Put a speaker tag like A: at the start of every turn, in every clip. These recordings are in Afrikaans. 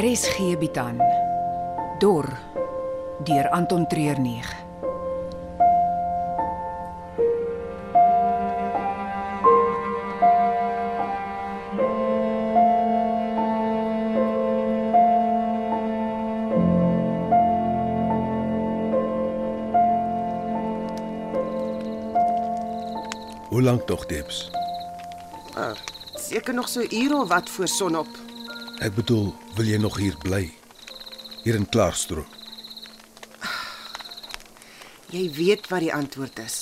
A: RSG bied aan Dor deur Anton Treurnig.
B: Hoe lank tog, Debs?
C: Seker nog so ure of wat voor sonop.
B: Ek bedoel, wil jy nog hier bly? Hier in Klaarstroom.
C: Jy weet wat die antwoord is.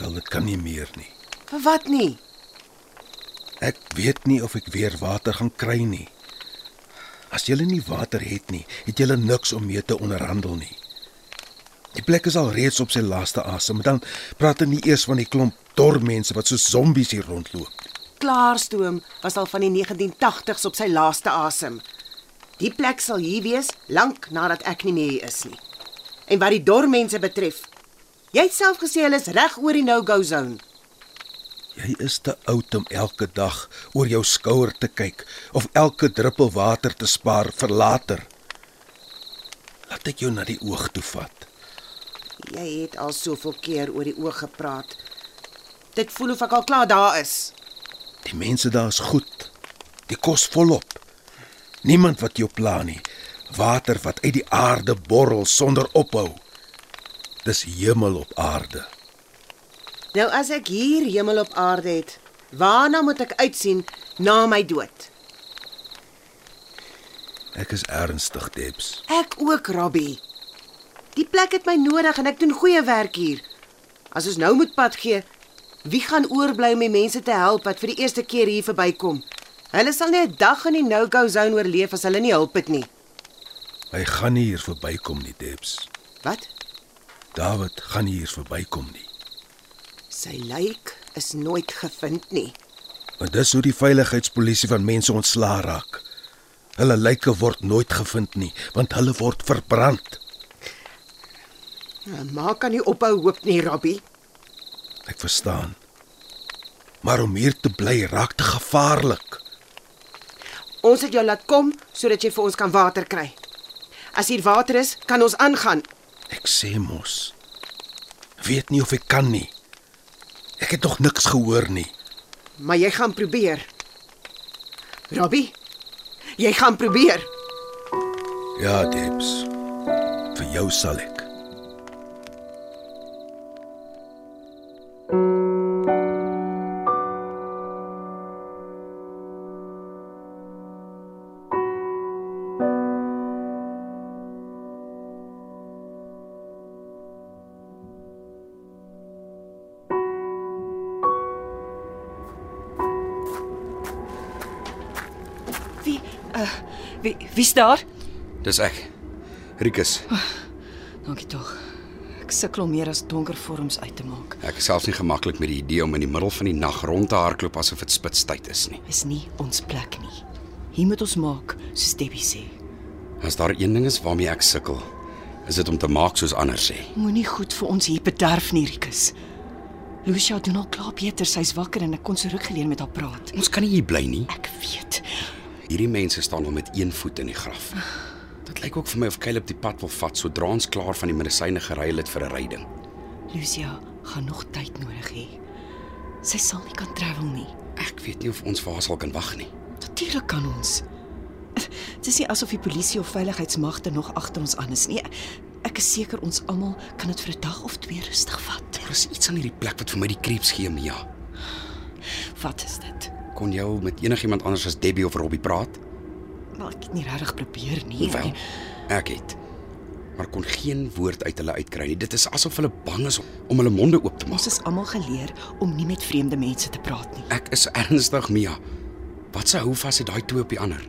B: Wel, dit kan nie meer nie.
C: Vir wat nie?
B: Ek weet nie of ek weer water gaan kry nie. As jy nie water het nie, het jy niks om mee te onderhandel nie. Die plek is al reeds op sy laaste asem, dan praat hulle nie eers van die klomp dormense wat so zombies hier rondloop.
C: Klaarstoom was al van die 1980s op sy laaste asem. Die plek sal hier wees lank nadat ek nie meer hier is nie. En wat die dormense betref, jy het self gesê hulle is reg oor die no-go zone.
B: Jy is te oud om elke dag oor jou skouer te kyk of elke druppel water te spaar vir later. Laat ek jou na die oog toe vat.
C: Jy het al soveel keer oor die oog gepraat. Dit voel of ek al klaar daar is.
B: Die mense daar is goed. Die kos volop. Niemand wat jou pla nie. Water wat uit die aarde borrel sonder ophou. Dis hemel op aarde.
C: Nou as ek hier hemel op aarde het, waarna moet ek uitsien na my dood?
B: Ek is ernstig, Debs.
C: Ek ook, Robbie. Die plek het my nodig en ek doen goeie werk hier. As ons nou moet pad gee, wie gaan oorbly om die mense te help wat vir die eerste keer hier verbykom? Hulle sal nie 'n dag in die no-go zone oorleef as hulle nie hulp het nie.
B: Hy gaan nie hier verbykom nie, Debs.
C: Wat?
B: David gaan nie hier verbykom nie.
C: Sy lijk is nooit gevind nie.
B: Want dis hoe die veiligheidspolisie van mense ontslaa raak. Hulle lyke word nooit gevind nie, want hulle word verbrand.
C: Nou, Maak kan nie ophou hoop nie, Robbie.
B: Ek verstaan. Maar om hier te bly raak te gevaarlik.
C: Ons het jou laat kom sodat jy vir ons kan water kry. As hier water is, kan ons aangaan.
B: Ek sê mos. Weet nie of ek kan nie. Ek het nog niks gehoor nie.
C: Maar jy gaan probeer. Robbie, jy gaan probeer.
B: Ja, Debs. Vir jou sal ek.
D: Uh wie wie's daar?
E: Dis ek. Rikus.
D: Dankie tog. Ek sukkel om meer as donker vorms uit te maak.
E: Ek is selfs nie gemaklik met die idee om in die middel van die nag rond te hardloop asof dit spitstyd is nie.
D: Is nie ons plek nie. Hier moet ons maak soos Debbie sê.
E: As daar een ding is waarmee ek sukkel, is dit om te maak soos ander sê.
D: Moenie goed vir ons hier bederf nie, Rikus. Lucia doen al klaar beter. Sy's wakker en ek kon so ruk gelede met haar praat.
E: Ons kan nie hier bly nie.
D: Ek weet.
E: Hierdie mense staan al met een voet in die graf. Dit lyk ook vir my of Caleb die pad wil vat sodra ons klaar van die medisyne geruil het vir 'n ryding.
D: Lucia gaan nog tyd nodig hê. Sy sal nie kan travel nie.
E: Ek weet nie of ons vir haar sal kan wag nie.
D: Natuurlik kan ons. Dit is nie asof die polisie of veiligheidsmagte nog agter ons aan is nie. Ek is seker ons almal kan dit vir 'n dag of twee rustig vat.
E: Daar is iets aan hierdie plek wat vir my die creeps gee, Mia.
D: Wat is dit?
E: Kon jy al met enigiemand anders as Debbie of Robbie praat?
D: Wel, ek het nie regtig probeer nie.
E: Wel, ek het. Maar kon geen woord uit hulle uitkry nie. Dit is asof hulle bang is om, om hulle monde oop te maak.
D: Ons is almal geleer om nie met vreemde mense te praat nie.
E: Ek is ernstig, Mia. Wat se hou vas het daai twee op die ander?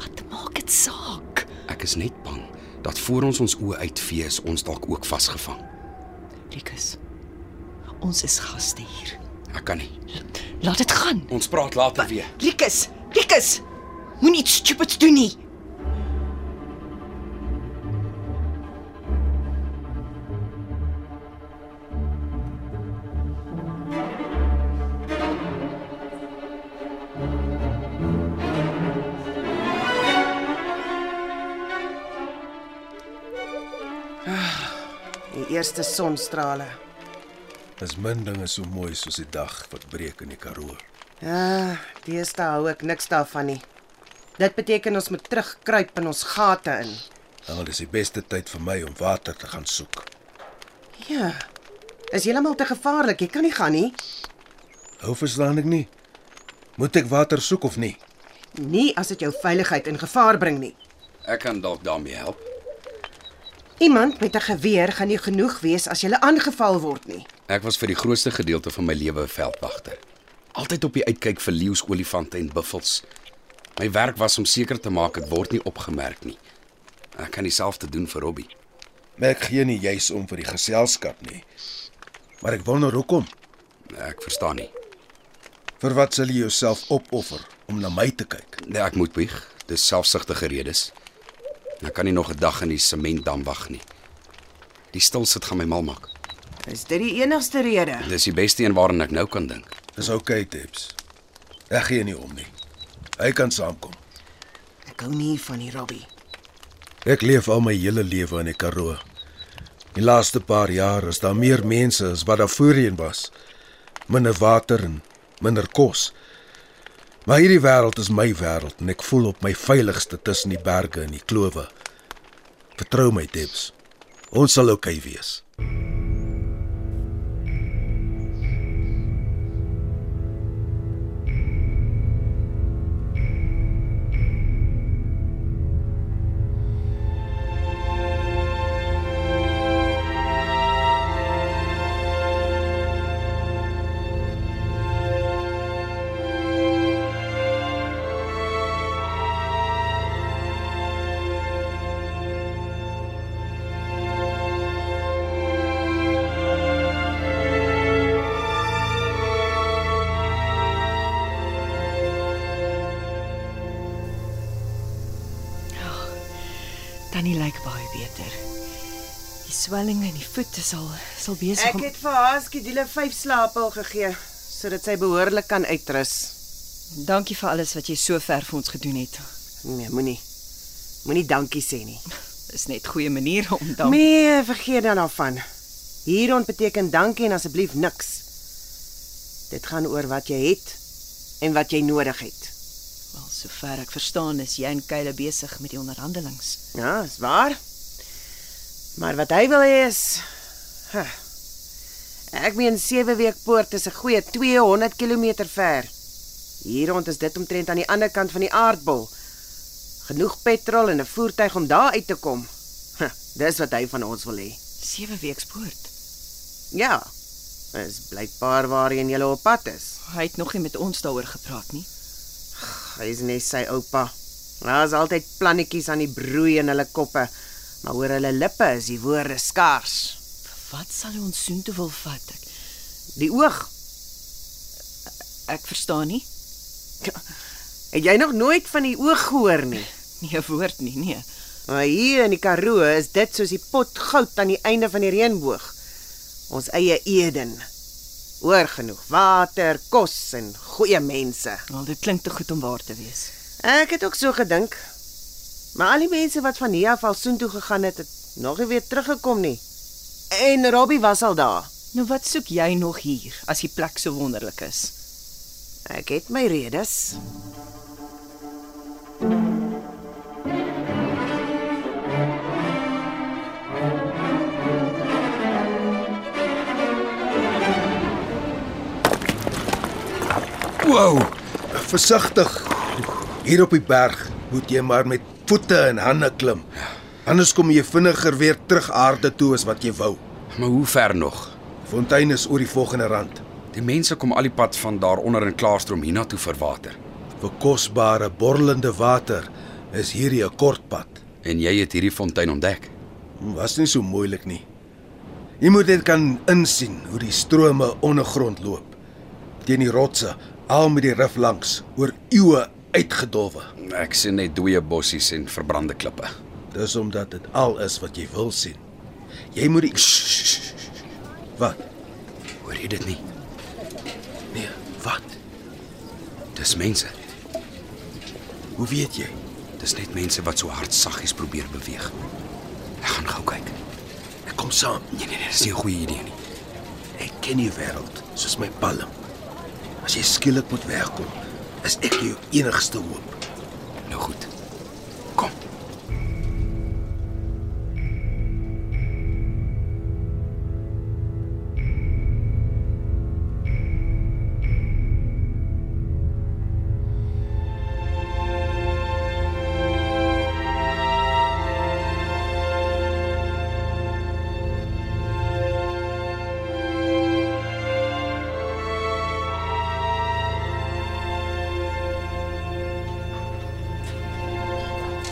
D: Wat maak dit saak?
E: Ek is net bang dat voor ons ons oë uitvee is ons dalk ook vasgevang.
D: Rikus. Ons is gaste hier.
E: Ek kan nie.
D: Laat dit gaan.
E: Ons praat later weer.
D: Likus, Likus. Moenie iets stupids doen nie.
C: Ah, die eerste sonstrale.
B: Dis min dinge so mooi soos die dag wat breek in die Karoo.
C: Ja, deesdae hou ek niks daarvan nie. Dit beteken ons moet terugkruip in ons gate in.
B: Nou, dis die beste tyd vir my om water te gaan soek.
C: Ja. Is heeltemal te gevaarlik. Jy kan nie gaan nie.
B: Hoe verstaan ek nie? Moet ek water soek of nie?
C: Nie as dit jou veiligheid in gevaar bring nie.
E: Ek kan dalk daarmee help.
C: Iemand met 'n geweer gaan nie genoeg wees as jy aangeval word nie.
E: Ek was vir die grootste gedeelte van my lewe 'n veldwagter. Altyd op die uitkyk vir leeu's, olifante en buffels. My werk was om seker te maak ek word nie opgemerk nie. Ek kan dieselfde doen vir Robbie.
B: Maar ek gee nie juis om vir die geselskap nie. Maar ek wonder hoekom.
E: Ek verstaan nie.
B: Vir wat sal jy jouself opoffer om na my te kyk?
E: Nee, ek moet bieg. Dis selfsugtige redes. Ek kan nie nog 'n dag in die sementdam wag nie. Die stil sit gaan my mal maak.
C: Is dit die enigste rede?
E: Dis die beste een waaraan ek nou kan dink.
B: Dis oukei, okay, Tips. Ek gee nie om nie. Hy kan saamkom.
C: Ek hou nie van die Robbie.
B: Ek leef al my hele lewe in die Karoo. Die laaste paar jaar is daar meer mense as wat daar voorheen was. Minder water en minder kos. Maar hierdie wêreld is my wêreld en ek voel op my veiligste tussen die berge en die klowe. Vertrou my, Debs. Ons sal oukei okay wees.
D: Swelling in die voete sal sal besig
C: Ek
D: om
C: het vir haar skedule 5 slaappil gegee sodat sy behoorlik kan uitrus.
D: Dankie vir alles wat jy so ver vir ons gedoen het.
C: Nee, moenie. Moenie dankie sê nie.
D: Dis net goeie manier om dank.
C: Nee, vergeet dan daarvan. Hierond beteken dankie en asseblief niks. Dit gaan oor wat jy het en wat jy nodig het.
D: Wel, sover ek verstaan is jy en Kyle besig met die onderhandelings.
C: Ja, is waar. Maar wat hy wil hê is huh, Ek meen 7 week poort is 'n goeie 200 km ver. Hierond is dit omtrent aan die ander kant van die aardbol. Genoeg petrol en 'n voertuig om daar uit te kom. Huh, dis wat hy van ons wil hê.
D: 7 weke spoort.
C: Ja. Is blykbaar waarheen jy op pad is.
D: Hy het nog nie met ons daaroor gepraat nie.
C: Hy is net sy oupa. Daar's altyd plannetjies aan die broei in hulle koppe, maar oor hulle lippe is die woorde skaars.
D: Wat sal hy ons soontoe wil vat? Ek,
C: Die oog.
D: ek verstaan nie.
C: Het jy nog nooit van die oog gehoor nie?
D: Nie 'n woord nie, nee.
C: Maar hier in die Karoo is dit soos die pot goud aan die einde van die reënboog. Ons eie Eden. Oor genoeg water, kos en goeie mense.
D: Wel, dit klink te goed om waar te wees.
C: Ek het ook so gedink. Maar al die mense wat van hier af al soontoe gegaan het, het nog nie weer teruggekom nie. En Robbie was al daar.
D: Nou wat soek jy nog hier as die plek so wonderlik is?
C: Ek het my redes.
B: Wow! Versigtig. Hier op die berg moet jy maar met voete en hande klim. Anders kom jy vinniger weer terug aarde toe as wat jy wou.
E: Maar hoe ver nog?
B: Fontein is oor die volgende rand.
E: Die mense kom al die pad van daaronder in Klaarstroom hiernatoe vir water.
B: Vir kosbare borrelende water is hierdie 'n kort pad.
E: En jy het hierdie fontein ontdek.
B: Was nie so moeilik nie. Jy moet net kan insien hoe die strome ondergrond loop. Teen die rotse, al met die rif langs, oor eeue uitgedolwe.
E: Ek sien net dooie bossies en verbrande klippe.
B: Dis omdat dit al is wat jy wil sien. Jy moet die Shh, shh, shh. Wat?
E: Hoor jy dit nie?
B: Nee, wat?
E: Dis mense.
B: Hoe weet jy?
E: Dis net mense wat so hard saggies probeer beweeg. Ek gaan gou kyk.
B: Ek kom saam.
E: Nee nee nee, dis nie 'n goeie idee nie.
B: Ek ken die wêreld soos my palm. As jy skielik moet wegkom, is ek jou enigste hoop.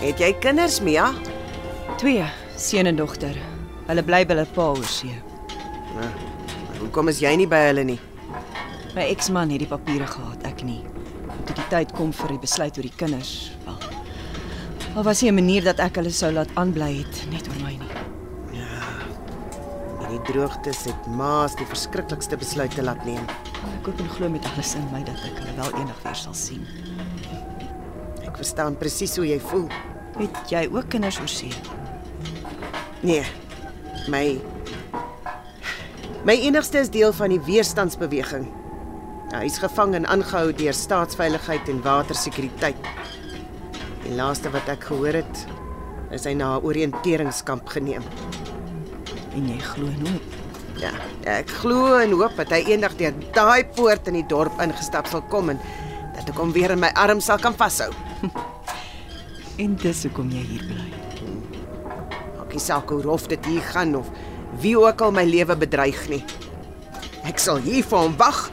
C: Het jy kinders, Mia?
D: Twee, seun en dogter. Hulle bly by hulle pa oor see.
C: Hoekom is jy nie by hulle nie?
D: My eksman het die papiere gehad, ek nie. Toe die tyd kom vir die besluit oor die kinders, wel. Al was nie 'n manier dat ek hulle sou laat aanbly het net oor my nie.
C: En die droogtes het maas die verskriklikste besluite laat neem.
D: Ek hoop en glo met alles in my dat ek hulle wel eendag weer sal sien.
C: Verstaan presies hoe jy voel.
D: Het jy ook kinders oor see?
C: Nee. My My enigste is deel van die weerstandsbeweging. Ja, Hy is gevang en aangehou deur staatsveiligheid en watersekuriteit. Die laaste wat ek gehoor het, is hy na 'n oriënteringskamp geneem.
D: En jy glo en hoop.
C: Ja, ek glo en hoop dat hy eendag deur daai poort in die dorp ingestap sal kom en dat ek hom weer in my arms sal kan vashou.
D: En dis hoekom jy hier bly.
C: Maak nie saak hoe rof dit hier gaan of wie ook al my lewe bedreig nie. Ek sal hier vir hom wag,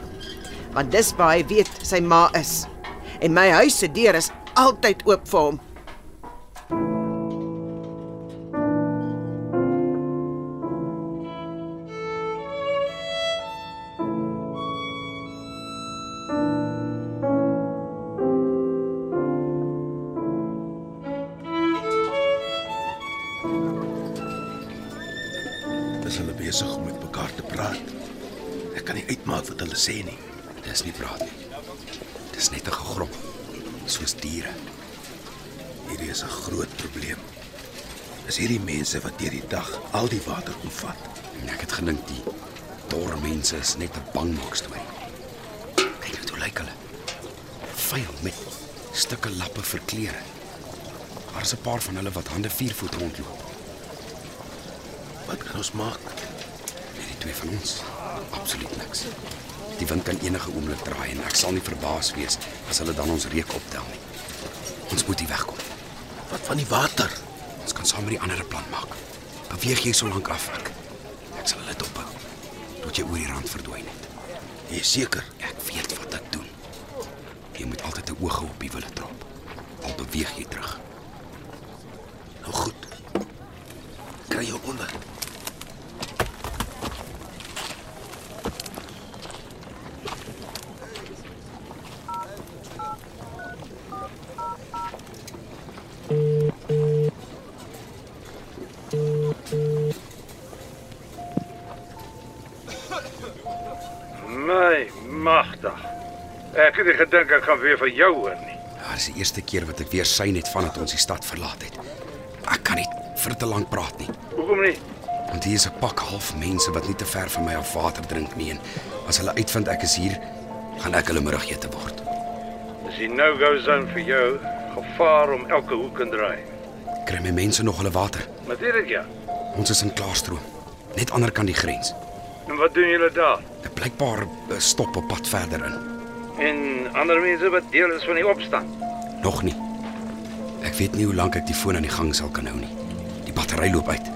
C: want dis waar hy weet sy ma is. En my huis se deur is altyd oop vir hom.
B: Uitmaak wat hulle sê nie.
E: Dis nie praat nie. Dis net 'n gegrom. Soos diere.
B: Hierdie is 'n groot probleem. Is hierdie mense wat deur die dag al die water kom vat?
E: En ek het gedink die dor mense is net 'n bangmaak storie. Kyk net hoe lyk hulle. Vuil met stukke lappe vir klere. Daar is 'n paar van hulle wat hande vier voet rondloop.
B: Wat kan ons maak?
E: En die twee van ons, absoluut niks. Die wind kan enige oomblik draai en ek sal nie verbaas wees as hulle dan ons reuk optel nie. Ons moet hier wegkom.
B: Wat van die water?
E: Ons kan saam met die ander 'n plan maak. Beweeg jy so lank af ek. Ek sal hulle dophou tot jy oor die rand verdwyn het.
B: Jy is seker?
E: Ek weet wat ek doen. Jy moet altyd 'n oog op die wille trop. Al beweeg jy terug.
B: Nou goed. Kry jou onder.
F: Het nie gedink ek gaan weer van jou hoor nie.
E: Ja, dis die eerste keer wat ek weer sy net vandat ons die stad verlaat het. Ek kan nie vir te lank praat nie.
F: Hoekom nie?
E: Want hier is 'n pak half mense wat nie te ver van my af water drink nie en as hulle uitvind ek is hier, gaan ek hulle middagete word.
F: Dis die no-go zone vir jou. Gevaar om elke hoek en draai.
E: Kry my mense nog hulle water?
F: Natuurlik ja.
E: Ons is in Klaarstroom, net ander kant die grens.
F: En wat doen julle daar?
E: Ek blykbaar 'n stop op pad verder in.
F: En ander mense wat deel is van die opstand.
E: Nog nie. Ek weet nie hoe lank ek die foon aan die gang sal kan hou nie. Die battery loop uit.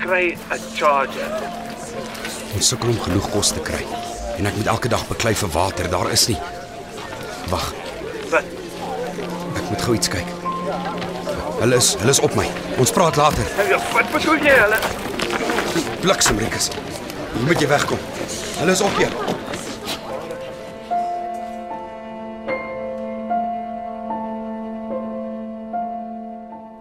F: Kry 'n charger.
E: Ons sukkel om genoeg kos te kry en ek moet elke dag beklei vir water. Daar is nie. Wag,
F: Wat?
E: ek moet gou iets kyk. Hulle is hulle is op my. Ons praat later.
F: Ja, Wat bedoel jy hulle?
E: Bliksem, Rikus. Hier moet jy wegkom. Hulle is op jou.